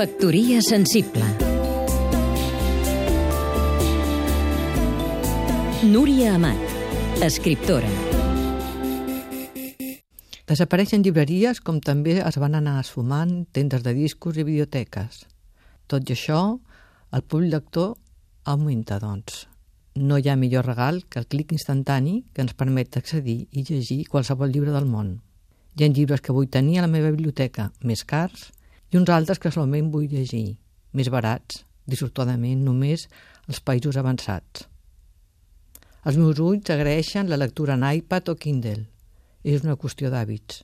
Factoria sensible Núria Amat, escriptora Desapareixen llibreries com també es van anar esfumant tendes de discos i biblioteques. Tot i això, el punt lector augmenta, doncs. No hi ha millor regal que el clic instantani que ens permet accedir i llegir qualsevol llibre del món. Hi ha llibres que vull tenir a la meva biblioteca, més cars, i uns altres que solament vull llegir, més barats, dissortadament només als països avançats. Els meus ulls agraeixen la lectura en iPad o Kindle. És una qüestió d'hàbits.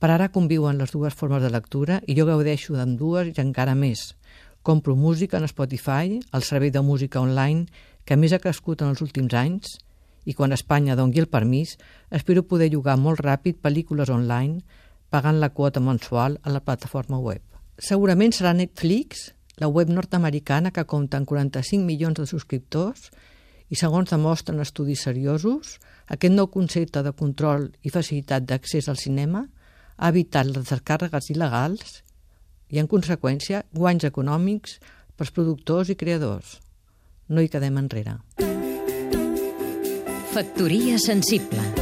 Per ara conviuen les dues formes de lectura i jo gaudeixo d'ambdues i encara més. Compro música en Spotify, el servei de música online que més ha crescut en els últims anys, i quan Espanya dongui el permís, espero poder llogar molt ràpid pel·lícules online pagant la quota mensual a la plataforma web. Segurament serà Netflix, la web nord-americana que compta amb 45 milions de subscriptors i segons demostren estudis seriosos, aquest nou concepte de control i facilitat d'accés al cinema ha evitat les descàrregues il·legals i, en conseqüència, guanys econòmics pels productors i creadors. No hi quedem enrere. Factoria sensible